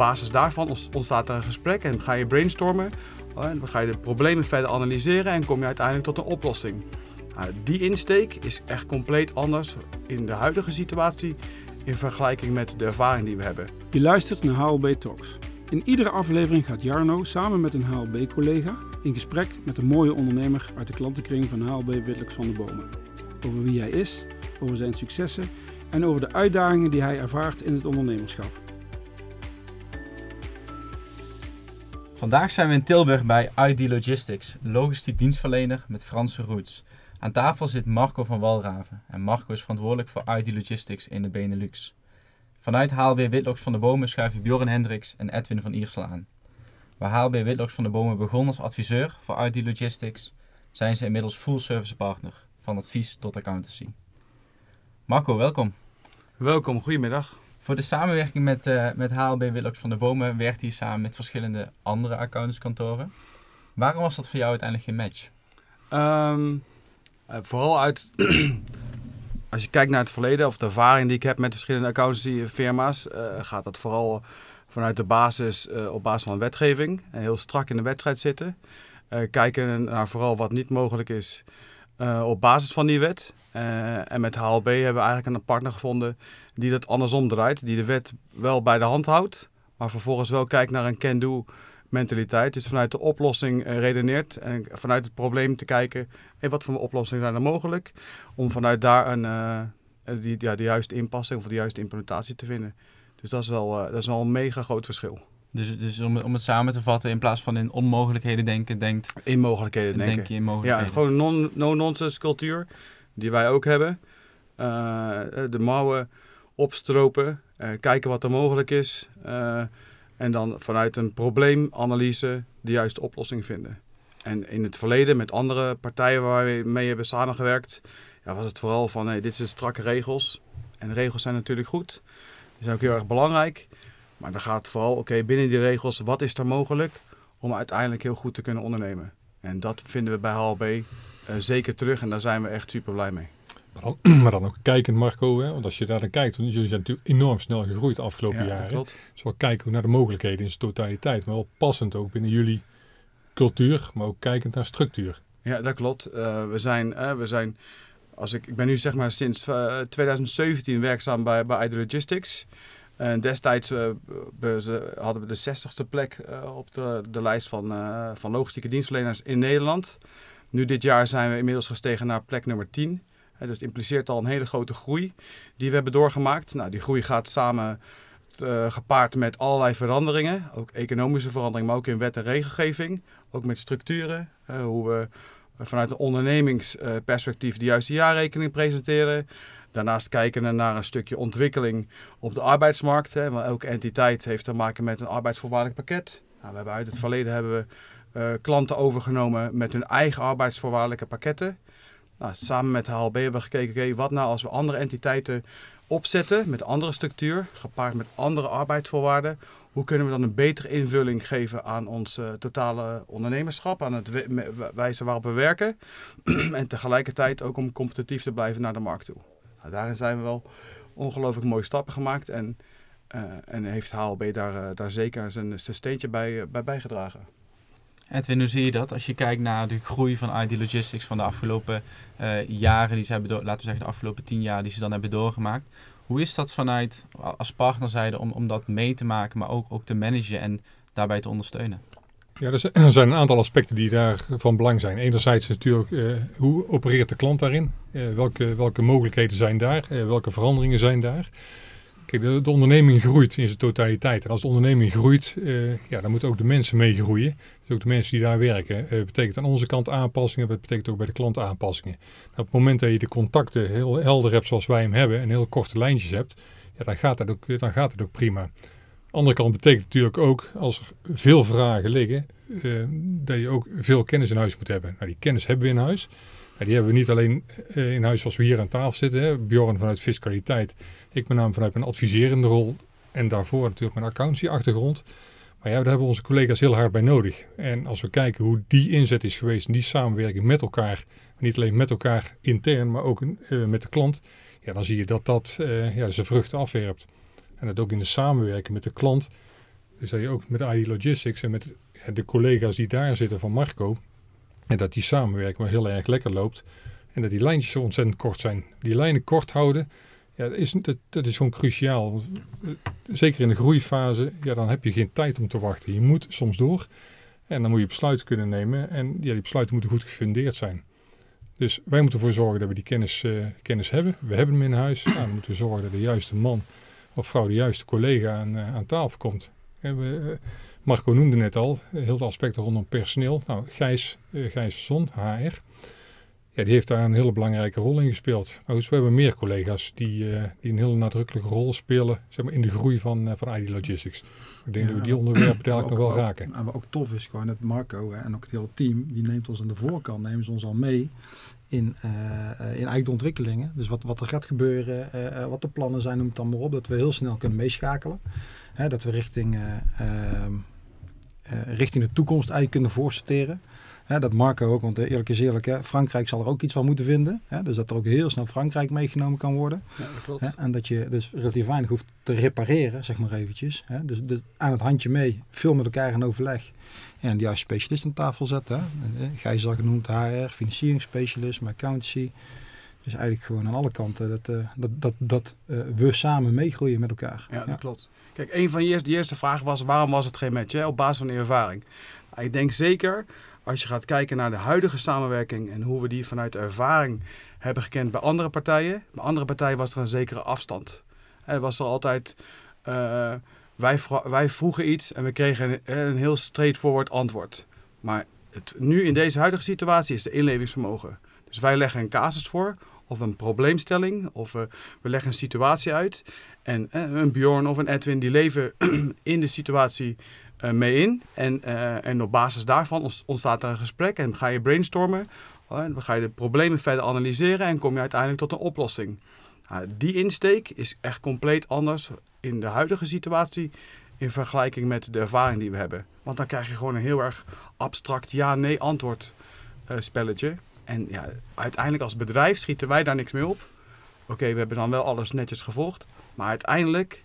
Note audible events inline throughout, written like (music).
basis daarvan ontstaat er een gesprek en ga je brainstormen. Dan ga je de problemen verder analyseren en kom je uiteindelijk tot een oplossing. Nou, die insteek is echt compleet anders in de huidige situatie in vergelijking met de ervaring die we hebben. Je luistert naar HLB Talks. In iedere aflevering gaat Jarno samen met een HLB-collega in gesprek met een mooie ondernemer uit de klantenkring van HLB Witlux van de Bomen. Over wie hij is, over zijn successen en over de uitdagingen die hij ervaart in het ondernemerschap. Vandaag zijn we in Tilburg bij ID Logistics, logistiek dienstverlener met Franse roots. Aan tafel zit Marco van Walraven en Marco is verantwoordelijk voor ID Logistics in de Benelux. Vanuit HLB Witlocks van de Bomen schuiven Bjorn Hendricks en Edwin van Iersel aan. Waar HLB Witlocks van de Bomen begon als adviseur voor ID Logistics, zijn ze inmiddels full service partner, van advies tot accountancy. Marco, welkom. Welkom, goedemiddag. Voor de samenwerking met, uh, met HLB Witlocks van de Bomen werkt hij samen met verschillende andere accountantskantoren. Waarom was dat voor jou uiteindelijk geen match? Um, uh, vooral uit, (clears throat) als je kijkt naar het verleden of de ervaring die ik heb met verschillende accountancyfirma's, uh, gaat dat vooral vanuit de basis, op basis van wetgeving. En heel strak in de wedstrijd zitten. kijken naar vooral wat niet mogelijk is op basis van die wet. en met HLB hebben we eigenlijk een partner gevonden die dat andersom draait. Die de wet wel bij de hand houdt, maar vervolgens wel kijkt naar een can-do mentaliteit. Dus vanuit de oplossing uh, redeneert en vanuit het probleem te kijken, hey, wat voor oplossingen zijn er mogelijk? Om vanuit daar een, die, ja, de juiste inpassing of de juiste implementatie te vinden. Dus dat is wel, dat is wel een mega groot verschil. Dus, dus om, om het samen te vatten, in plaats van in onmogelijkheden denken, denkt... In mogelijkheden denken. Denk je in mogelijkheden. Ja, gewoon een no-nonsense cultuur, die wij ook hebben. de mouwen opstropen, kijken wat er mogelijk is... En dan vanuit een probleemanalyse de juiste oplossing vinden. En in het verleden met andere partijen waar we mee hebben samengewerkt, ja, was het vooral van hey, dit zijn strakke regels. En regels zijn natuurlijk goed. Die zijn ook heel erg belangrijk. Maar dan gaat het vooral, oké, binnen die regels, wat is er mogelijk om uiteindelijk heel goed te kunnen ondernemen? En dat vinden we bij HLB uh, eh, zeker terug en daar zijn we echt super blij mee. Maar dan, (clears throat) maar dan ook kijken, Marco, hè? want als je daar naar kijkt, want jullie zijn natuurlijk enorm snel gegroeid de afgelopen ja, jaren. Dus wel kijken naar de mogelijkheden in zijn totaliteit, maar wel passend ook binnen jullie cultuur, maar ook kijkend naar structuur. Ja, dat klopt. Uh, we zijn, uh, we zijn als ik, ik ben nu zeg maar sinds uh, eh, 2017 werkzaam bij, bij ID Logistics. En destijds hadden we de 60ste plek op de, de lijst van, van logistieke dienstverleners in Nederland. Nu dit jaar zijn we inmiddels gestegen naar plek nummer 10 dus het impliceert al een hele grote groei die we hebben doorgemaakt. Nou, die groei gaat samen gepaard met allerlei veranderingen. Ook economische veranderingen, maar ook in wet en regelgeving. Ook met structuren. Hoe we vanuit een ondernemingsperspectief de juiste jaarrekening presenteren. Daarnaast kijken we naar een stukje ontwikkeling op de arbeidsmarkt. Hè, want elke entiteit heeft te maken met een arbeidsvoorwaardelijk pakket. Nou, we hebben uit het verleden hebben we uh, klanten overgenomen met hun eigen arbeidsvoorwaardelijke pakketten. Nou, samen met de HLB hebben we gekeken, wat nou als we andere entiteiten opzetten met andere structuur, gepaard met andere arbeidsvoorwaarden. Hoe kunnen we dan een betere invulling geven aan ons uh, totale ondernemerschap, aan het wijze waarop we werken. (clears throat) en tegelijkertijd ook om competitief te blijven naar de markt toe. Nou, daarin zijn we wel ongelooflijk mooie stappen gemaakt en, uh, en heeft HLB daar, uh, daar zeker zijn, steentje bij, bij bijgedragen. Edwin, hoe zie je dat als je kijkt naar de groei van ID Logistics van de afgelopen jaren, die ze hebben, door, laten we zeggen de afgelopen tien jaar die ze dan hebben doorgemaakt. Hoe is dat vanuit als partnerzijde om, om dat mee te maken, maar ook, ook te managen en daarbij te ondersteunen? Ja, (clears throat) er zijn een aantal aspecten die daar van belang zijn. Enerzijds natuurlijk, uh, hoe opereert de klant daarin? Uh, welke, welke mogelijkheden zijn daar? welke veranderingen zijn daar? Kijk, de, onderneming groeit in zijn totaliteit. En als de onderneming groeit, ja, dan moeten ook de mensen meegroeien. Dus ook de mensen die daar werken. Dat betekent aan onze kant aanpassingen, dat betekent ook bij de klant aanpassingen. Nou, op het moment dat je de contacten heel helder hebt zoals wij hem hebben en heel korte lijntjes hebt, ja, dan, gaat dat ook, dan gaat het ook prima. Andere kant betekent natuurlijk ook, als er veel vragen liggen, uh, dat je ook veel kennis in huis moet hebben. Nou, die kennis hebben we in huis. Nou, die hebben we niet alleen uh, in huis zoals we hier aan tafel zitten. Hè. Bjorn vanuit fiscaliteit ik met name vanuit mijn adviserende rol en daarvoor natuurlijk mijn accountancy-achtergrond. Maar ja, daar hebben onze collega's heel hard bij nodig. En als we kijken hoe die inzet is geweest en die samenwerking met elkaar, niet alleen met elkaar intern, maar ook uh, met de klant, ja, dan zie je dat dat ja, zijn vruchten afwerpt. En dat ook in de samenwerking met de klant Dus dat je ook met ID Logistics en met de collega's die daar zitten van Marco, en dat die samenwerking maar heel erg lekker loopt. En dat die lijntjes zo ontzettend kort zijn. Die lijnen kort houden, ja, dat, is, dat, dat is gewoon cruciaal. Zeker in de groeifase, ja, dan heb je geen tijd om te wachten. Je moet soms door. En dan moet je besluiten kunnen nemen. En ja, die besluiten moeten goed gefundeerd zijn. Dus wij moeten ervoor zorgen dat we die kennis, uh, kennis hebben. We hebben hem in huis. Nou, dan moeten we zorgen dat de juiste man of vrouw, de juiste collega aan, uh, aan tafel komt. En we, uh, Marco noemde net al, heel de aspecten rondom personeel. Nou, Gijs, Gijs Zon, HR, ja, die heeft daar een hele belangrijke rol in gespeeld. Maar dus we hebben meer collega's die, uh, die een hele nadrukkelijke rol spelen zeg maar, in de groei van, uh, van ID Logistics. Ik denk ja, dat we die onderwerpen dadelijk nog wel ook, raken. En wat ook tof is, gewoon dat Marco hè, en ook het hele team, die neemt ons aan de voorkant, nemen ze ons al mee in, uh, in eigenlijk de ontwikkelingen. Dus wat, wat er gaat gebeuren, wat de plannen zijn, noem het dan maar op. Dat we heel snel kunnen meeschakelen. Hè, dat we richting, ehm, richting de toekomst eigenlijk kunnen voorsorteren. Hè, dat Marco ook, want eerlijk is eerlijk, hè, Frankrijk zal er ook iets van moeten vinden. Hè, dus dat er ook heel snel Frankrijk meegenomen kan worden. Ja, dat klopt. Hè, en dat je dus relatief weinig hoeft te repareren, zeg maar eventjes. Hè. Dus, dus aan het handje mee, veel met elkaar in overleg. En de juiste specialist aan tafel zetten. Hè. Gijs al genoemd, HR, financieringsspecialist, maar accountancy. Dus eigenlijk gewoon aan alle kanten dat, uh, dat, dat, dat uh, we samen meegroeien met elkaar. Ja, dat ja. klopt. Kijk, een van je eerste, de eerste vragen was waarom was het geen match? Hè? Op basis van de ervaring. Ik denk zeker als je gaat kijken naar de huidige samenwerking en hoe we die vanuit ervaring hebben gekend bij andere partijen. Bij andere partijen was er een zekere afstand. Er was er altijd, uh, wij, wij vroegen iets en we kregen een, een heel straightforward antwoord. Maar het, nu in deze huidige situatie is de inlevingsvermogen. Dus wij leggen een casus voor of een probleemstelling of uh, we leggen een situatie uit. En een Bjorn of een Edwin die leven (clears throat) in de situatie mee in. En, uh, en op basis daarvan ontstaat er een gesprek en ga je brainstormen. Uh, dan ga je de problemen verder analyseren en kom je uiteindelijk tot een oplossing. die insteek is echt compleet anders in de huidige situatie in vergelijking met de ervaring die we hebben. Want dan krijg je gewoon een heel erg abstract ja-nee antwoord uh, spelletje. En ja, uiteindelijk als bedrijf schieten wij daar niks mee op. Oké, we hebben dan wel alles netjes gevolgd. Maar uiteindelijk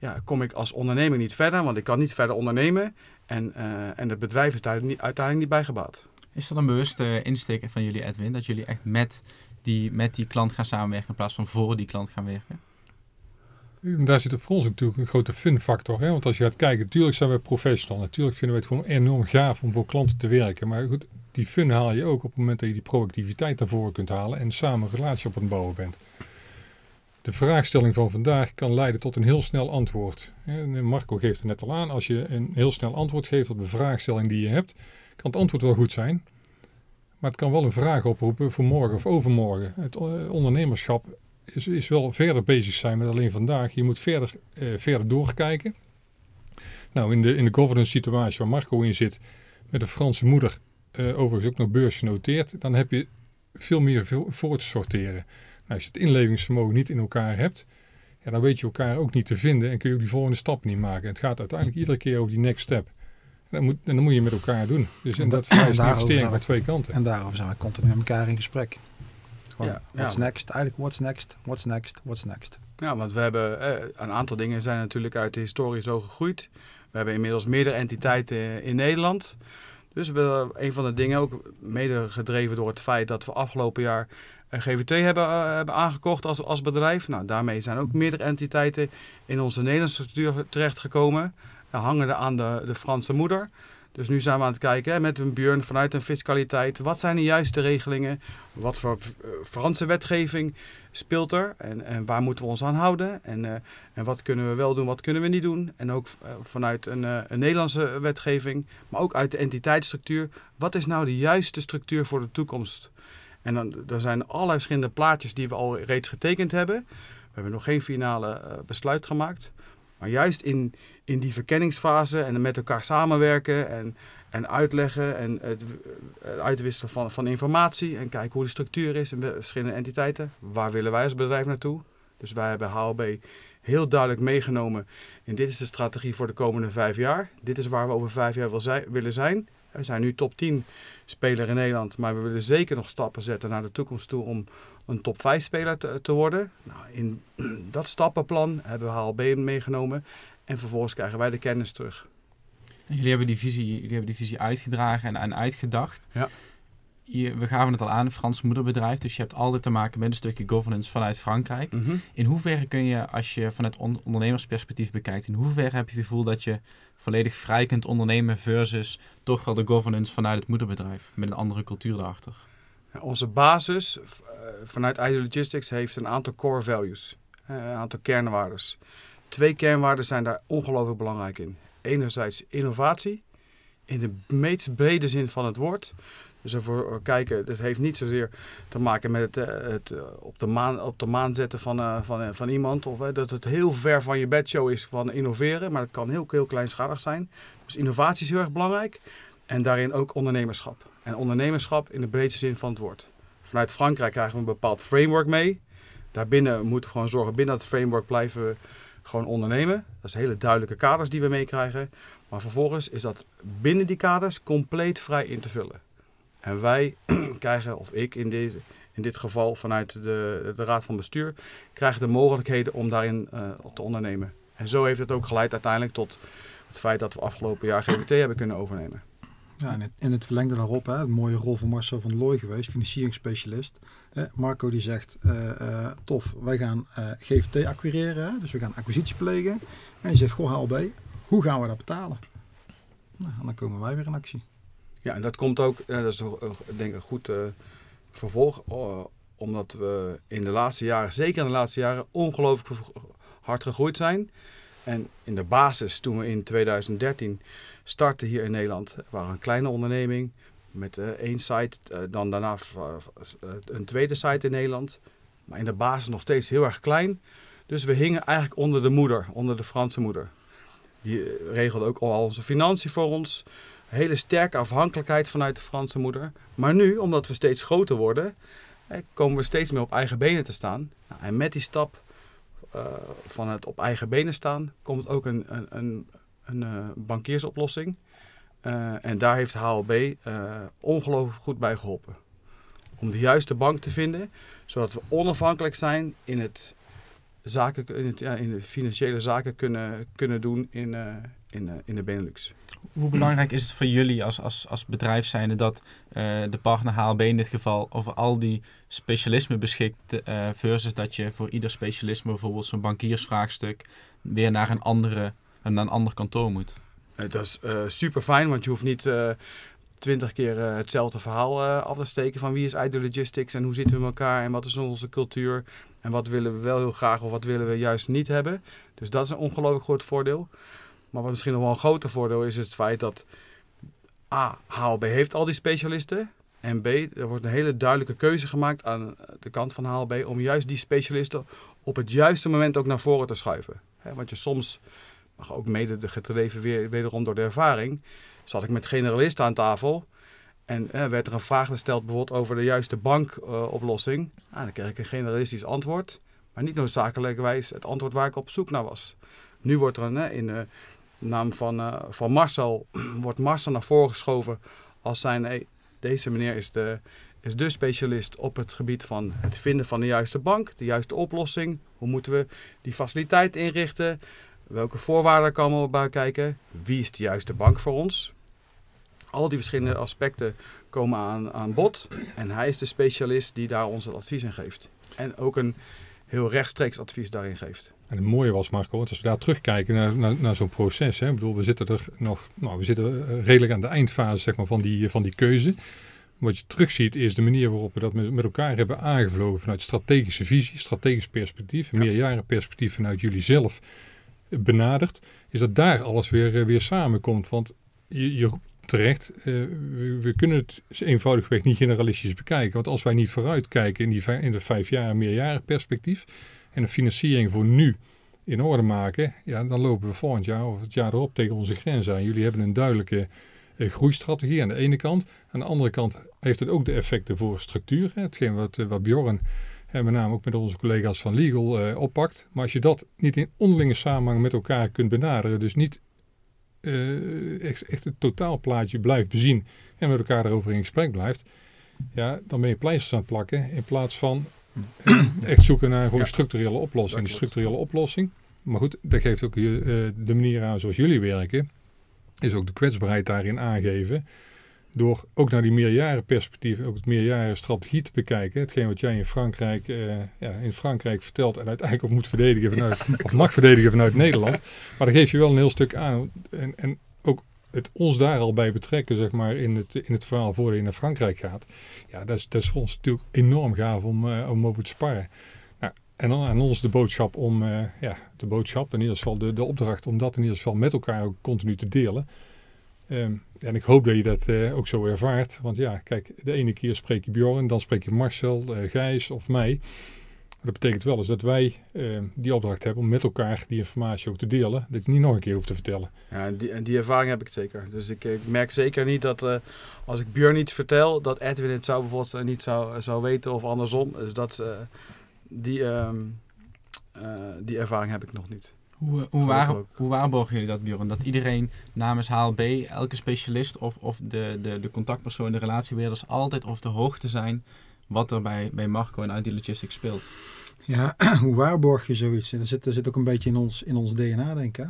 ja, kom ik als ondernemer niet verder, want ik kan niet verder ondernemen. En, uh, en het bedrijf is daar niet, uiteindelijk niet bij gebaat. Is dat een bewuste insteek van jullie, Edwin? Dat jullie echt met die, met die klant gaan samenwerken in plaats van voor die klant gaan werken? Daar zit voor ons natuurlijk een grote fun factor. Hè? Want als je gaat kijken, natuurlijk zijn we professional. Natuurlijk vinden we het gewoon enorm gaaf om voor klanten te werken. Maar goed, die fun haal je ook op het moment dat je die proactiviteit naar voren kunt halen en samen een relatie op het bouwen bent. De vraagstelling van vandaag kan leiden tot een heel snel antwoord. Marco geeft het net al aan, als je een heel snel antwoord geeft op de vraagstelling die je hebt, kan het antwoord wel goed zijn. Maar het kan wel een vraag oproepen voor morgen of overmorgen. Het ondernemerschap is, is wel verder bezig zijn met alleen vandaag. Je moet verder, eh, verder doorkijken. Nou, in de, in de governance situatie waar Marco in zit, met een Franse moeder, uh, overigens ook nog beursgenoteerd, dan heb je veel meer voor te sorteren. Nou, als je het inlevingsvermogen niet in elkaar hebt, ja, dan weet je elkaar ook niet te vinden en kun je ook die volgende stap niet maken. Het gaat uiteindelijk iedere keer over die next step. En dat moet, en dat moet je met elkaar doen. Dus en, en dat vereist een investering aan twee kanten. En daarover zijn we continu met elkaar in gesprek. Gewoon, ja, what's ja. next? Eigenlijk, what's next? What's next? What's next? Ja, want we hebben eh, een aantal dingen zijn natuurlijk uit de historie zo gegroeid. We hebben inmiddels meerdere entiteiten in Nederland. Dus we, een van de dingen, ook mede gedreven door het feit dat we afgelopen jaar GVT hebben, uh, hebben aangekocht als, als bedrijf. Nou, daarmee zijn ook meerdere entiteiten in onze Nederlandse structuur terechtgekomen. Hangende aan de, de Franse moeder. Dus nu zijn we aan het kijken hè, met een Björn vanuit een fiscaliteit. Wat zijn de juiste regelingen? Wat voor uh, Franse wetgeving speelt er? En, en waar moeten we ons aan houden? En, uh, en wat kunnen we wel doen, wat kunnen we niet doen? En ook uh, vanuit een, een, Nederlandse wetgeving, maar ook uit de entiteitsstructuur. Wat is nou de juiste structuur voor de toekomst? En dan er zijn allerlei verschillende plaatjes die we al reeds getekend hebben. We hebben nog geen finale besluit gemaakt. Maar juist in, in die verkenningsfase en met elkaar samenwerken en, en uitleggen en het, uitwisselen van, van informatie en kijken hoe de structuur is in verschillende entiteiten. Waar willen wij als bedrijf naartoe? Dus wij hebben HLB heel duidelijk meegenomen in dit is de strategie voor de komende vijf jaar. Dit is waar we over vijf jaar wil zijn, willen zijn. We zijn nu top 10 speler in Nederland, maar we willen zeker nog stappen zetten naar de toekomst toe om een top 5 speler te, te worden. Nou, in (clears throat) dat stappenplan hebben we HLB meegenomen en vervolgens krijgen wij de kennis terug. Jullie hebben die visie, jullie hebben die visie uitgedragen en, en uitgedacht. Ja. Je, we gaven het al aan, een Frans moederbedrijf. Dus je hebt altijd te maken met een stukje governance vanuit Frankrijk. Mhm. In hoeverre kun je, als je vanuit on- ondernemersperspectief bekijkt, in hoeverre heb je het gevoel dat je volledig vrij kunt ondernemen versus toch wel de governance vanuit het moederbedrijf met een andere cultuur daarachter? Ja, Onze basis eh, vanuit ID Logistics heeft een aantal core values, eh, een aantal kernwaardes. Twee kernwaarden zijn daar ongelooflijk belangrijk in. Enerzijds innovatie, in de meest brede zin van het woord. Dus ervoor kijken, dat heeft niet zozeer te maken met het, eh, het eh, op, de maan, op de maan zetten van, eh, van, eh, van iemand. Of eh, dat het heel ver van je bedshow is van innoveren. Maar het kan heel, heel kleinschalig zijn. Dus innovatie is heel erg belangrijk. En daarin ook ondernemerschap. En ondernemerschap in de breedste zin van het woord. Vanuit Frankrijk krijgen we een bepaald framework mee. Daarbinnen moeten we gewoon zorgen, binnen dat framework blijven we gewoon ondernemen. Dat zijn hele duidelijke kaders die we meekrijgen. Maar vervolgens is dat binnen die kaders compleet vrij in te vullen. En wij (clears throat) krijgen, of ik in, deze, in dit geval vanuit de, de Raad van Bestuur, krijgen de mogelijkheden om daarin eh, op te ondernemen. En zo heeft het ook geleid uiteindelijk tot het feit dat we afgelopen jaar GBT hebben kunnen overnemen. Ja, en het, in het verlengde daarop, hè, een mooie rol van Marcel van Looy geweest, financieringsspecialist. Marco die zegt, eh, eh, tof, wij gaan eh, GVT acquireren, dus we gaan acquisitie plegen. En die zegt, goh HLB, hoe gaan we dat betalen? Nou, en dan komen wij weer in actie. Ja, en dat komt ook, dat is denk ik een goed vervolg, omdat we in de laatste jaren, zeker in de laatste jaren, ongelooflijk hard gegroeid zijn. En in de basis, toen we in 2013 startten hier in Nederland, waren we een kleine onderneming met eh, één site, eh, dan daarna eh, een tweede site in Nederland. Maar in de basis nog steeds heel erg klein. Dus we hingen eigenlijk onder de moeder, onder de Franse moeder. Die regelde ook al onze financiën voor ons hele sterke afhankelijkheid vanuit de Franse moeder. Maar nu, omdat we steeds groter worden, komen we steeds meer op eigen benen te staan. Nou, en met die stap van het op eigen benen staan, komt ook een, een, een, een bankiersoplossing. Eh, en daar heeft HLB eh, ongelooflijk goed bij geholpen. Om de juiste bank te vinden, zodat we onafhankelijk zijn in het zaken, in, het, ja, in de financiële zaken kunnen, kunnen doen in, eh, in, in de Benelux. Hoe belangrijk is het voor jullie als, als, als bedrijf zijnde dat de partner HLB in dit geval over al die specialismen beschikt versus dat je voor ieder specialisme bijvoorbeeld zo'n bankiersvraagstuk weer naar een, andere, naar een ander kantoor moet? Eh, dat is super fijn, want je hoeft niet eh, twintig keer eh, hetzelfde verhaal eh, af te steken van wie is ID Logistics en hoe zitten we in elkaar en wat is onze cultuur en wat willen we wel heel graag of wat willen we juist niet hebben. Dus dat is een ongelooflijk groot voordeel. Maar wat misschien nog wel een groter voordeel is, is het feit dat A, HLB heeft al die specialisten. En B, er wordt een hele duidelijke keuze gemaakt aan de kant van HLB om juist die specialisten op het juiste moment ook naar voren te schuiven. Want je soms, maar ook mede de gedreven weer, wederom door de ervaring, zat ik met generalisten aan tafel. En eh, werd er een vraag gesteld bijvoorbeeld over de juiste bankoplossing. nou, dan kreeg ik een generalistisch antwoord, maar niet noodzakelijkerwijs het antwoord waar ik op zoek naar was. Nu wordt er eh, in de naam van, eh, van Marcel, (clears throat) wordt Marcel naar voren geschoven als zijn, deze meneer is de, is de specialist op het gebied van het vinden van de juiste bank, de juiste oplossing. Hoe moeten we die faciliteit inrichten? Welke voorwaarden komen we bij kijken? Wie is de juiste bank voor ons? Al die verschillende aspecten komen aan, aan bod. En hij is de specialist die daar ons het advies in geeft. En ook een heel rechtstreeks advies daarin geeft. En het mooie was, Marco, want als we daar terugkijken naar, naar, naar zo'n proces. Hè, ik bedoel, we zitten er nog, nou, we zitten eh, redelijk aan de eindfase zeg maar, van, die, van die keuze. Wat je terugziet is de manier waarop we dat met, met elkaar hebben aangevlogen vanuit strategische visie, strategisch perspectief, Ja. meerjarenperspectief vanuit jullie zelf benaderd. Is dat daar alles weer, eh, weer samenkomt. Want je, terecht, eh, we, kunnen het eenvoudigweg niet generalistisch bekijken. Want als wij niet vooruitkijken in, die, in de vijf jaar meerjarenperspectief en de financiering voor nu in orde maken, ja, dan lopen we volgend jaar of het jaar erop tegen onze grens aan. Jullie hebben een duidelijke eh, groeistrategie aan de ene kant. Aan de andere kant heeft het ook de effecten voor structuur. Hetgeen wat, wat Bjorn en met name ook met onze collega's van Legal eh, oppakt. Maar als je dat niet in onderlinge samenhang met elkaar kunt benaderen, dus niet eh, echt, echt het totaalplaatje blijft bezien en met elkaar erover in gesprek blijft, ja, dan ben je pleisters aan het plakken in plaats van eh, (clears throat) echt zoeken naar gewoon Ja. een structurele oplossing. De klopt. structurele oplossing. Maar goed, dat geeft ook de manier aan zoals jullie werken. is ook de kwetsbaarheid daarin aangeven. Door ook naar die meerjarenperspectief, ook het meerjarenstrategie te bekijken. Hetgeen wat jij in Frankrijk, eh, ja, in Frankrijk vertelt en uiteindelijk ook moet verdedigen vanuit, (laughs) of mag verdedigen vanuit Nederland. Maar dan geef je wel een heel stuk aan. En, en ook het ons daar al bij betrekken, zeg maar, in het, in het verhaal voordat je naar Frankrijk gaat. Ja, dat is, dat is voor ons natuurlijk enorm gaaf om, uh, om over te sparren. Nou, en dan aan ons de boodschap om, uh, ja, de boodschap, in ieder geval de, de opdracht om dat in ieder geval met elkaar ook continu te delen. Um, en ik hoop dat je dat uh, ook zo ervaart. Want ja, kijk, de ene keer spreek je Bjorn, dan spreek je Marcel, uh, Gijs of mij. Dat betekent wel eens dat wij uh, die opdracht hebben om met elkaar die informatie ook te delen. Dat ik niet nog een keer hoef te vertellen. Ja, die, die ervaring heb ik zeker. Dus ik, ik merk zeker niet dat als ik Björn iets vertel, dat Edwin het zou bijvoorbeeld niet zou, zou weten of andersom. Dus dat, die, um, die ervaring heb ik nog niet. Hoe, hoe, waar, hoe waarborgen jullie dat, Bjorn? Dat iedereen namens HLB, elke specialist of, of de, de, de contactpersoon, de relatiebeheerders altijd op de hoogte zijn wat er bij, bij Marco en ID Logistics speelt? Ja, (clears throat) hoe waarborg je zoiets? Dat zit, dat zit ook een beetje in ons, in ons DNA, denk ik.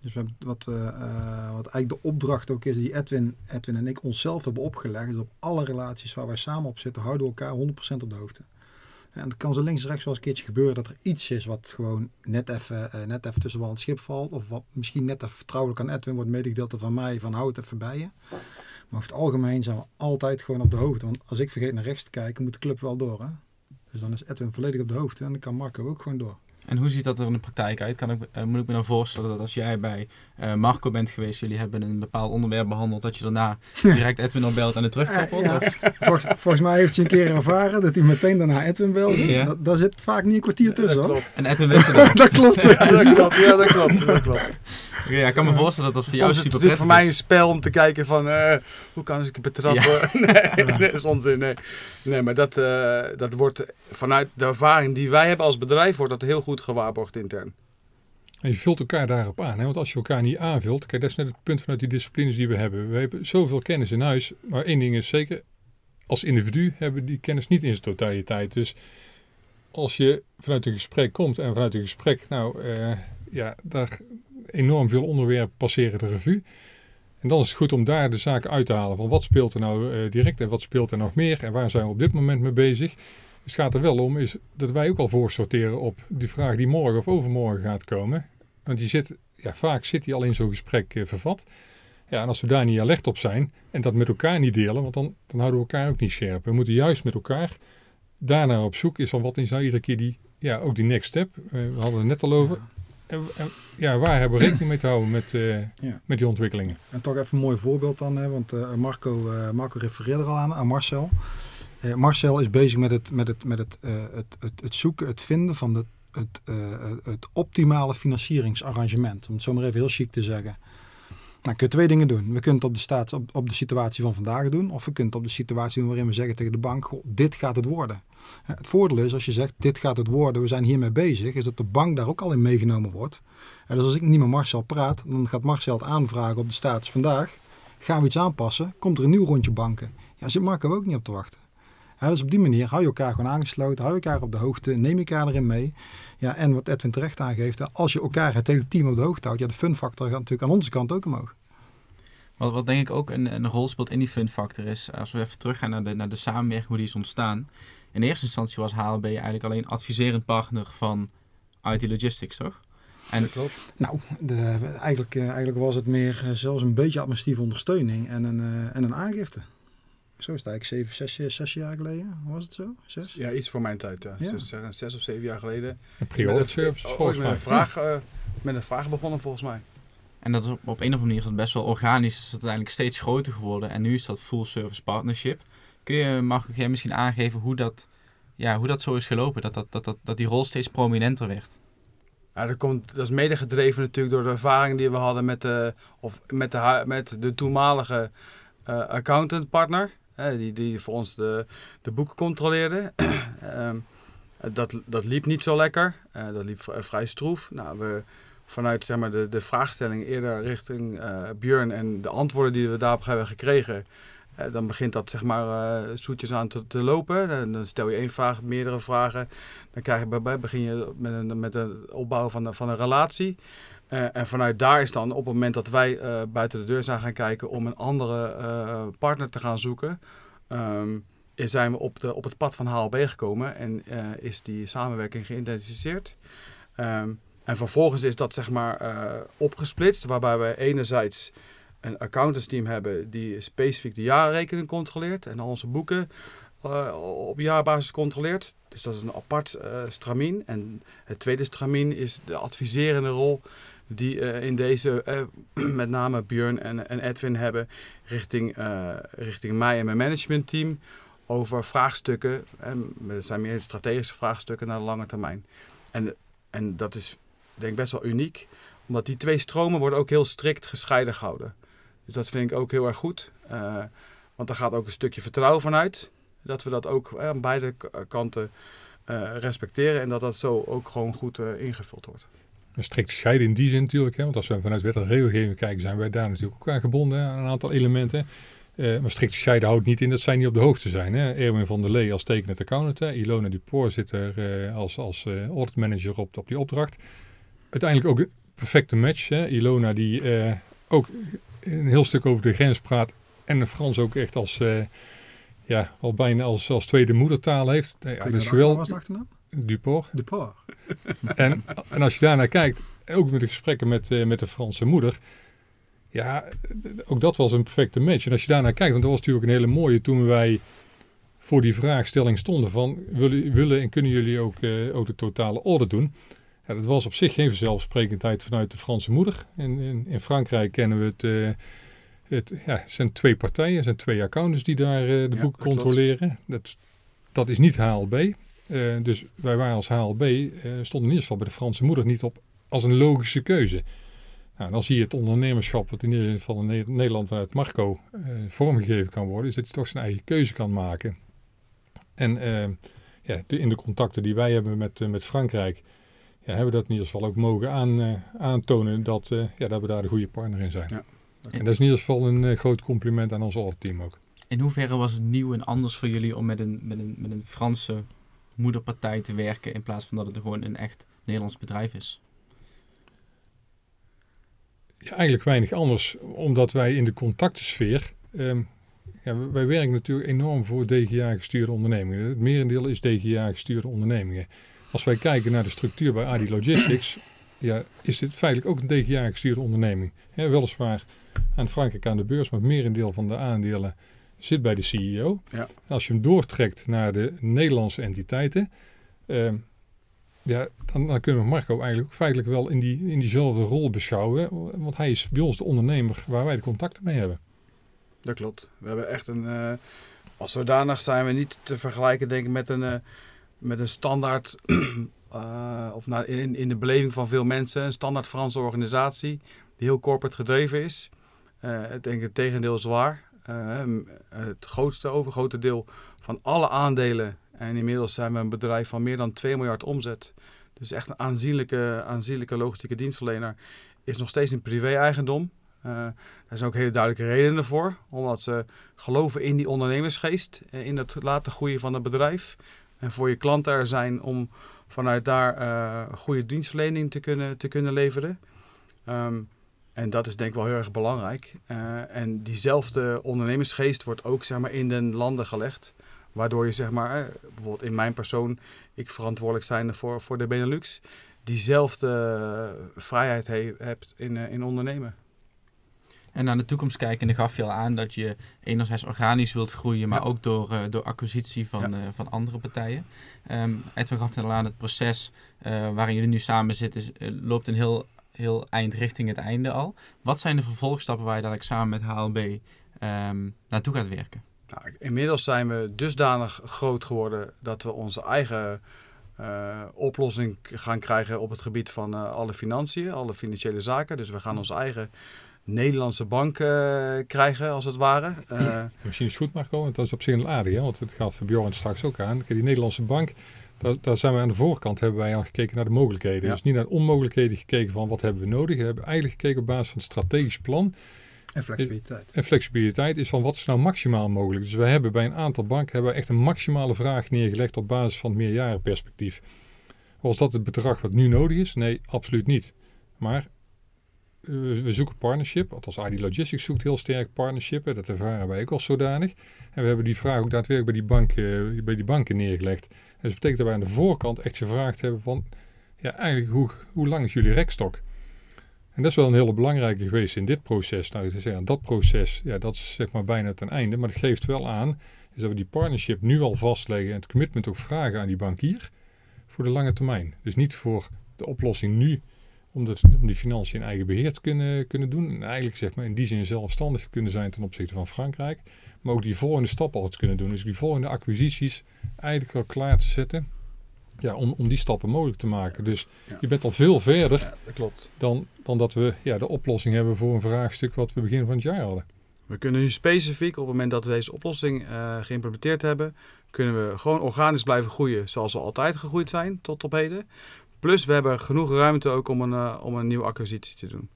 Dus we wat, uh, wat eigenlijk de opdracht ook is die Edwin, Edwin en ik onszelf hebben opgelegd, is op alle relaties waar wij samen op zitten, houden we elkaar 100% op de hoogte. En het kan zo links en rechts wel eens een keertje gebeuren dat er iets is wat gewoon net even, uh, net even tussen wal en schip valt. Of wat misschien net even vertrouwelijk aan Edwin wordt medegedeeld van mij, van houd het even bij. Maar over het algemeen zijn we altijd gewoon op de hoogte. Want als ik vergeet naar rechts te kijken, moet de club wel door. Hè? Dus dan is Edwin volledig op de hoogte en dan kan Marco ook gewoon door. En hoe ziet dat er in de praktijk uit? Kan ik, uh, moet ik me dan voorstellen dat als jij bij uh, Marco bent geweest, jullie hebben een bepaald onderwerp behandeld, dat je daarna (laughs) direct Edwin opbelt en het terugkoppelt? Uh, ja. volgens, volgens, mij heeft hij een keer ervaren dat hij meteen daarna Edwin belde. Ja. Da daar zit vaak niet een kwartier tussen. Ja, dat en Edwin weet het Dat klopt. ja, dat klopt. Ja, dat klopt. Dat klopt. Ja, ik kan me voorstellen dat dat voor jou super prettig is. voor mij een spel om te kijken van uh, hoe kan ik betrappen. Ja. (laughs) nee, (laughs) nee, dat is onzin. Nee, nee maar dat, uh, dat wordt vanuit de ervaring die wij hebben als bedrijf, wordt dat heel goed gewaarborgd intern. En je vult elkaar daarop aan. Hè? Want als je elkaar niet aanvult, kijk, dat is net het punt vanuit die disciplines die we hebben. We hebben zoveel kennis in huis, maar één ding is zeker, als individu hebben we die kennis niet in zijn totaliteit. Dus als je vanuit een gesprek komt en vanuit een gesprek, nou uh, ja, daar enorm veel onderwerpen passeren de revue. En dan is het goed om daar de zaken uit te halen van wat speelt er nou uh, direct en wat speelt er nog meer en waar zijn we op dit moment mee bezig. Het gaat er wel om is dat wij ook al voorsorteren op die vraag die morgen of overmorgen gaat komen. Want die zit, ja, vaak zit die al in zo'n gesprek uh, vervat. Ja, en als we daar niet alert op zijn en dat met elkaar niet delen, want dan, dan houden we elkaar ook niet scherp. We moeten juist met elkaar daarnaar op zoek is van wat is nou iedere keer die, ja, ook die next step. Uh, we hadden het net al over. En, en, ja, waar hebben we rekening mee te houden met, uh, ja. met die ontwikkelingen? En toch even een mooi voorbeeld dan, hè, want uh, Marco, Marco refereerde er al aan, aan Marcel. Marcel is bezig met het, met, het, met het, het, het, het, zoeken, het vinden van de, het, het optimale financieringsarrangement. Om het zo maar even heel chic te zeggen. Nou, kun je twee dingen doen. We kunnen het op de, staat, op, op de situatie van vandaag doen. Of we kunnen het op de situatie doen waarin we zeggen tegen de bank, dit gaat het worden. Het voordeel is, als je zegt, dit gaat het worden, we zijn hiermee bezig, is dat de bank daar ook al in meegenomen wordt. En dus als ik niet met Marcel praat, dan gaat Marcel het aanvragen op de status vandaag. Gaan we iets aanpassen? Komt er een nieuw rondje banken? Ja, zit Marco ook niet op te wachten. Ja, dus op die manier hou je elkaar gewoon aangesloten, hou je elkaar op de hoogte, neem je elkaar erin mee. Ja, en wat Edwin terecht aangeeft, als je elkaar het hele team op de hoogte houdt, ja, de fun factor gaat natuurlijk aan onze kant ook omhoog. Wat, wat denk ik ook een, een rol speelt in die fun factor is, als we even teruggaan naar de, naar de samenwerking, hoe die is ontstaan. In eerste instantie was HLB eigenlijk alleen adviserend partner van IT Logistics, toch? En, dat klopt. Nou, de, eigenlijk, uh, eigenlijk was het meer uh, zelfs een beetje administratieve ondersteuning en een, uh, en een aangifte. Zo is het eigenlijk zeven, zes, zes jaar geleden. Was het zo? Zes? Ja, iets voor mijn tijd. Ja. ja. Dus, zes of zeven jaar geleden. Een pre service volgens mij. Met een, vraag, met een vraag begonnen volgens mij. En dat is op, op een of andere manier is dat best wel organisch. Is dat uiteindelijk steeds groter geworden. En nu is dat full service partnership. Kun je, mag jij misschien aangeven hoe dat, ja, hoe dat zo is gelopen? Dat, dat, dat, dat, dat die rol steeds prominenter werd? Ja, dat, komt, dat is mede gedreven natuurlijk door de ervaring die we hadden met de, of met de, met de toenmalige uh, accountantpartner. Die, die voor ons de, de boeken controleerde. um, (clears throat) dat, dat liep niet zo lekker. Uh, dat liep vrij stroef. Nou, we vanuit zeg maar, de, de vraagstelling eerder richting uh, Björn en de antwoorden die we daarop hebben gekregen, dan begint dat zeg maar zoetjes aan te, lopen. Dan, stel je één vraag, meerdere vragen. Dan krijg je, begin je met een, met een opbouw van, van een relatie. Eh, en vanuit daar is dan op het moment dat wij eh, buiten de deur zijn gaan kijken om een andere eh, partner te gaan zoeken, ehm, zijn we op, de, op het pad van HLB gekomen en is die samenwerking geïntensiveerd. Ehm, en vervolgens is dat zeg maar opgesplitst, waarbij we enerzijds een accountantsteam hebben die specifiek de jaarrekening controleert en onze boeken op jaarbasis controleert. Dus dat is een apart stramien. En het tweede stramien is de adviserende rol die eh, in deze eh, (clears throat) met name Björn en, en Edwin hebben richting, eh, richting mij en mijn managementteam over vraagstukken. En het zijn meer strategische vraagstukken naar de lange termijn. En, en dat is denk ik best wel uniek, omdat die twee stromen worden ook heel strikt gescheiden gehouden. Dus dat vind ik ook heel erg goed. Want daar gaat ook een stukje vertrouwen vanuit. Dat we dat ook aan beide kanten respecteren en dat dat zo ook gewoon goed ingevuld wordt. Een strikt scheiden in die zin natuurlijk. Hè, want als we vanuit wet en regelgeving kijken, zijn wij daar natuurlijk ook aan gebonden aan een aantal elementen. Eh, maar strikt scheiden houdt niet in dat zij niet op de hoogte zijn. Hè. Erwin van der Lee als tekenend accountant. Hè. Ilona Dupoor zit er eh, als, als eh, audit manager op, op die opdracht. Uiteindelijk ook een perfecte match. Hè. Ilona die ook een heel stuk over de grens praat. En Frans ook echt als, ja, al bijna als, als tweede moedertaal heeft. Ja, dat is wat was de achternaam? Dupoor. De Paar. En, en als je daarnaar kijkt, ook met de gesprekken met, eh, met de Franse moeder. Ja, ook dat was een perfecte match. En als je daarnaar kijkt, want dat was natuurlijk een hele mooie toen wij voor die vraagstelling stonden van willen, willen en kunnen jullie ook, eh, ook de totale audit doen. Ja, dat was op zich geen vanzelfsprekendheid vanuit de Franse moeder. In, in, in Frankrijk kennen we het, eh, het ja, zijn twee partijen, zijn twee accountants die daar de boeken controleren. Dat, dat is niet HLB. Eh, dus wij waren als HLB, eh, stonden in ieder geval bij de Franse moeder niet op als een logische keuze. Nou, dan zie je het ondernemerschap, wat in ieder geval in Ne- Nederland vanuit Marco eh, vormgegeven kan worden, is dat hij toch zijn eigen keuze kan maken. En ja, de- in de contacten die wij hebben met, met Frankrijk, ja, hebben we dat in ieder geval ook mogen aan, aantonen dat, ja, dat we daar de goede partner in zijn. Ja. En dat is in ieder geval een groot compliment aan ons auditteam ook. In hoeverre was het nieuw en anders voor jullie om met een, met een, met een Franse moederpartij te werken in plaats van dat het gewoon een echt Nederlands bedrijf is? Ja, eigenlijk weinig anders, omdat wij in de contactensfeer. ehm, ja, wij- werken natuurlijk enorm voor DGA-gestuurde ondernemingen. Het merendeel is DGA-gestuurde ondernemingen. Als wij kijken naar de structuur bij ADI Logistics, ja, is dit feitelijk ook een DGA-gestuurde onderneming. Weliswaar aan Frankrijk aan de beurs, maar het merendeel van de aandelen zit bij de CEO. Ja. Als je hem doortrekt naar de Nederlandse entiteiten, ehm, ja, dan, dan kunnen we Marco eigenlijk feitelijk wel in, die, in diezelfde rol beschouwen. Want hij is bij ons de ondernemer waar wij de contacten mee hebben. Dat klopt. We hebben echt een. eh, als zodanig zijn we niet te vergelijken, denk ik, met een, eh, met een standaard. (clears throat) eh, of nou, in, in de beleving van veel mensen, een standaard Franse organisatie. die heel corporate gedreven is. Ik denk het tegendeel is waar. Eh, het grootste, overgrote deel van alle aandelen. En inmiddels zijn we een bedrijf van meer dan 2 miljard omzet. Dus echt een aanzienlijke, aanzienlijke logistieke dienstverlener. Is nog steeds in privé-eigendom. Eh, daar zijn ook hele duidelijke redenen voor. Omdat ze geloven in die ondernemersgeest. eh, In het laten groeien van het bedrijf. En voor je klanten er zijn om vanuit daar eh, goede dienstverlening te kunnen, te kunnen leveren. Ehm, en dat is denk ik wel heel erg belangrijk. Eh, en diezelfde ondernemersgeest wordt ook zeg maar, in de landen gelegd. Waardoor je zeg maar, eh, bijvoorbeeld in mijn persoon, ik verantwoordelijk zijn voor, voor de Benelux, diezelfde vrijheid he- hebt in, eh, in ondernemen. En naar de toekomst kijken, gaf je al aan dat je enerzijds organisch wilt groeien, maar Ja. ook door, door acquisitie van, van andere partijen. Ehm Edwin gaf net al aan, het proces waarin jullie nu samen zitten loopt een heel, heel eind richting het einde al. Wat zijn de vervolgstappen waar je dadelijk samen met HLB ehm, naartoe gaat werken? Nou, inmiddels zijn we dusdanig groot geworden dat we onze eigen eh, oplossing gaan krijgen op het gebied van eh, alle financiën, alle financiële zaken. Dus we gaan onze eigen Nederlandse bank eh, krijgen, als het ware. Eh, Misschien is het goed, Marco, want dat is op zich een aardig, hè? want het gaat voor Bjorn straks ook aan. Die Nederlandse bank, daar, daar zijn we aan de voorkant, hebben wij al gekeken naar de mogelijkheden. Ja. Dus niet naar de onmogelijkheden gekeken van wat hebben we nodig. We hebben eigenlijk gekeken op basis van het strategisch plan. En flexibiliteit. En flexibiliteit is van wat is nou maximaal mogelijk. Dus we hebben bij een aantal banken hebben we echt een maximale vraag neergelegd op basis van het meerjarenperspectief. Was dat het bedrag wat nu nodig is? Nee, absoluut niet. Maar we, zoeken partnership. Althans, ID Logistics zoekt heel sterk partnership. hè, Dat ervaren wij ook als zodanig. En we hebben die vraag ook daadwerkelijk bij die, bank, eh, bij die banken neergelegd. En dus dat betekent dat wij aan de voorkant echt gevraagd hebben van... Ja, eigenlijk, hoe, hoe lang is jullie rekstok? En dat is wel een hele belangrijke geweest in dit proces. Nou, te zeggen, dat proces, ja, dat is zeg maar bijna ten einde. Maar dat geeft wel aan is dat we die partnership nu al vastleggen en het commitment ook vragen aan die bankier voor de lange termijn. Dus niet voor de oplossing nu om, dat, om die financiën in eigen beheer te kunnen, kunnen doen. En eigenlijk zeg maar in die zin zelfstandig kunnen zijn ten opzichte van Frankrijk. Maar ook die volgende stap al te kunnen doen. Dus die volgende acquisities eigenlijk al klaar te zetten. Ja, om, om die stappen mogelijk te maken. Dus Ja. je bent al veel verder Ja, dat klopt. dan, dan dat we ja, de oplossing hebben voor een vraagstuk wat we begin van het jaar hadden. We kunnen nu specifiek op het moment dat we deze oplossing eh, geïmplementeerd hebben, kunnen we gewoon organisch blijven groeien zoals we altijd gegroeid zijn tot op heden. Plus we hebben genoeg ruimte ook om een, eh, om een nieuwe acquisitie te doen.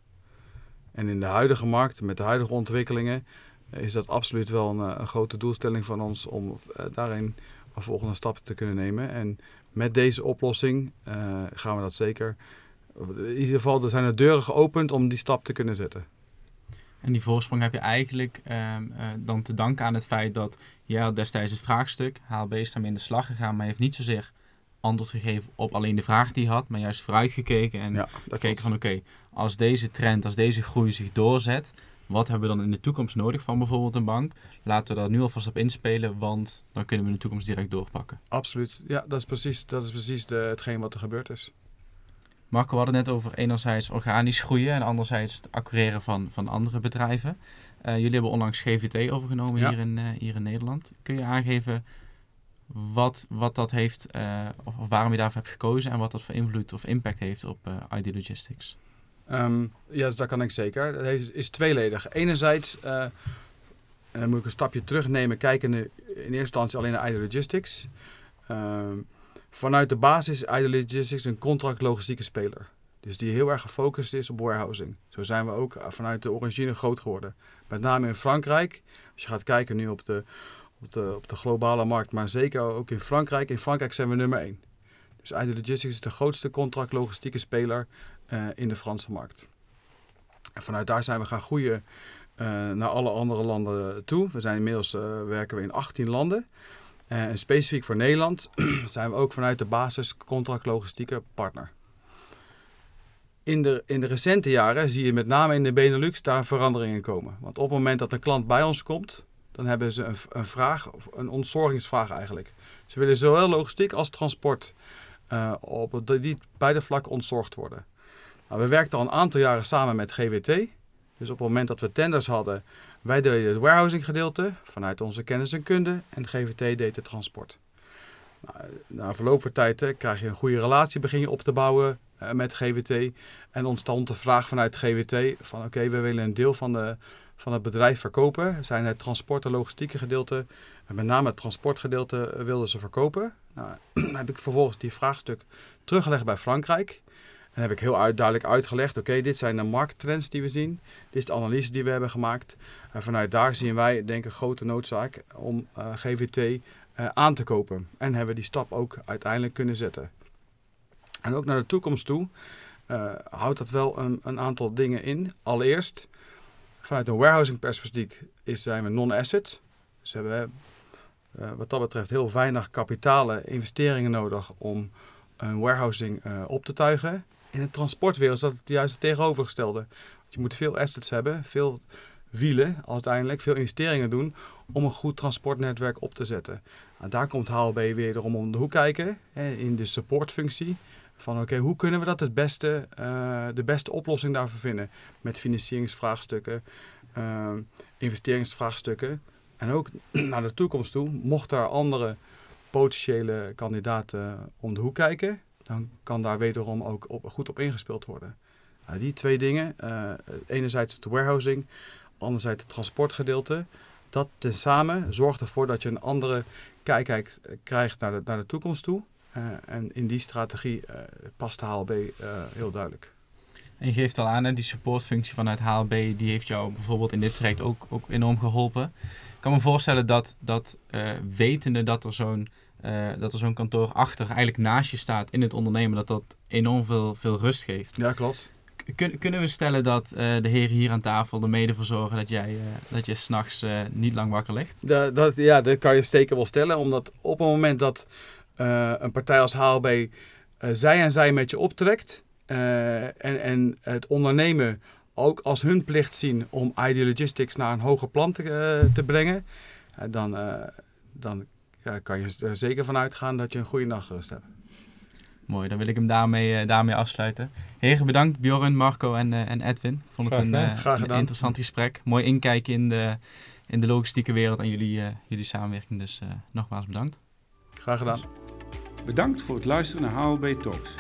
En in de huidige markt, met de huidige ontwikkelingen, eh, is dat absoluut wel een, eh, een grote doelstelling van ons om daarin een volgende stap te kunnen nemen. En met deze oplossing gaan we dat zeker. In ieder geval, er zijn de deuren geopend om die stap te kunnen zetten. En die voorsprong heb je eigenlijk ehm, eh, dan te danken aan het feit dat had destijds het vraagstuk, HLB is daarmee in de slag gegaan, maar heeft niet zozeer antwoord gegeven op alleen de vraag die had, maar juist vooruitgekeken en Ja, dat gekeken van oké, als deze trend, als deze groei zich doorzet, wat hebben we dan in de toekomst nodig van bijvoorbeeld een bank? Laten we daar nu alvast op inspelen, want dan kunnen we in de toekomst direct doorpakken. Absoluut. Ja, dat is precies, dat is precies de, hetgeen wat er gebeurd is. Marco, we hadden het net over enerzijds organisch groeien en anderzijds het acquireren van, van andere bedrijven. Eh, jullie hebben onlangs GVT overgenomen Ja. hier, in, eh, hier in Nederland. Kun je aangeven wat, wat dat heeft, eh, of, waarom je daarvoor hebt gekozen en wat dat voor invloed of impact heeft op eh ID Logistics? Ehm, ja, dat kan ik zeker. Het is tweeledig. Enerzijds, eh, en dan moet ik een stapje terugnemen, kijken in eerste instantie alleen naar ID Logistics. Ehm, vanuit de basis is ID Logistics een contract logistieke speler. Dus die heel erg gefocust is op warehousing. Zo zijn we ook vanuit de origine groot geworden. Met name in Frankrijk. Als je gaat kijken nu op de, op de, op de globale markt, maar zeker ook in Frankrijk. In Frankrijk zijn we nummer één. Dus ID Logistics is de grootste contract logistieke speler eh, in de Franse markt. En vanuit daar zijn we gaan groeien eh, naar alle andere landen toe. We zijn inmiddels eh, werken we in 18 landen. En specifiek voor Nederland (clears throat) zijn we ook vanuit de basis contract logistieke partner. In de, in de recente jaren zie je met name in de Benelux daar veranderingen komen. Want op het moment dat een klant bij ons komt, dan hebben ze een, een vraag, een ontzorgingsvraag eigenlijk. Ze willen zowel logistiek als transport eh, op die beide vlakken ontzorgd worden. Nou, we werkten al een aantal jaren samen met GWT. Dus op het moment dat we tenders hadden, wij deden het warehousing gedeelte vanuit onze kennis en kunde en GWT deed het transport. Nou, na verloop van tijd eh, krijg je een goede relatie, begin je op te bouwen eh, met GWT. En ontstond de vraag vanuit GWT van oké, we willen een deel van, de, van het bedrijf verkopen. Zijn het transport en logistieke gedeelte, met name het transportgedeelte eh, wilden ze verkopen. Nou, (clears throat) heb ik vervolgens die vraagstuk teruggelegd bij Frankrijk. En heb ik heel uit, duidelijk uitgelegd, oké, dit zijn de markttrends die we zien. Dit is de analyse die we hebben gemaakt. En vanuit daar zien wij, denk ik, grote noodzaak om eh, GVT eh, aan te kopen. En hebben die stap ook uiteindelijk kunnen zetten. En ook naar de toekomst toe eh, houdt dat wel een, een aantal dingen in. Allereerst, vanuit een warehousing perspectief is, zijn we non-asset. Dus we hebben eh, wat dat betreft heel weinig kapitalen, investeringen nodig om een warehousing eh, op te tuigen. In de transportwereld is dat het juist het tegenovergestelde. Want je moet veel assets hebben, veel wielen uiteindelijk, veel investeringen doen om een goed transportnetwerk op te zetten. Nou, daar komt HLB wederom om de hoek kijken in de supportfunctie. Van oké, hoe kunnen we dat het beste, eh, de beste oplossing daarvoor vinden? Met financieringsvraagstukken, eh, investeringsvraagstukken. En ook (clears throat) naar de toekomst toe, mocht er andere potentiële kandidaten om de hoek kijken, dan kan daar wederom ook goed op ingespeeld worden. Nou, die twee dingen, eh, enerzijds het warehousing, anderzijds het transportgedeelte, dat tezamen zorgt ervoor dat je een andere kijk krijgt naar de, naar de toekomst toe. Eh, en in die strategie eh, past de HLB eh, heel duidelijk. En je geeft al aan, hè, die supportfunctie vanuit HLB, die heeft jou bijvoorbeeld in dit traject ook, ook enorm geholpen. Ik kan me voorstellen dat, dat wetende dat er zo'n dat er zo'n kantoor achter, eigenlijk naast je staat in het ondernemen, dat dat enorm veel, veel rust geeft. Ja, klopt. Kun, kunnen we stellen dat de heren hier aan tafel er mede voor zorgen dat jij, dat je s'nachts niet lang wakker ligt? Dat, dat, ja, dat kan je zeker wel stellen. Omdat op het moment dat een partij als HLB zij en zij met je optrekt... en, en het ondernemen ook als hun plicht zien om ID Logistics naar een hoger plan te, te brengen... dan, dan ja, kan je er zeker van uitgaan dat je een goede nachtrust hebt. Mooi, dan wil ik hem daarmee, uh, daarmee afsluiten. Heren, bedankt Bjorn, Marco en, uh, en Edwin. Ik vond het een, uh, een, interessant gesprek. Mooi inkijken in de, in de logistieke wereld en jullie, jullie samenwerking. Dus nogmaals bedankt. Graag gedaan. Bedankt voor het luisteren naar HLB Talks.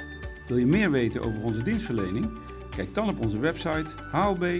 Wil je meer weten over onze dienstverlening? Kijk dan op onze website hlb-wvdb.nl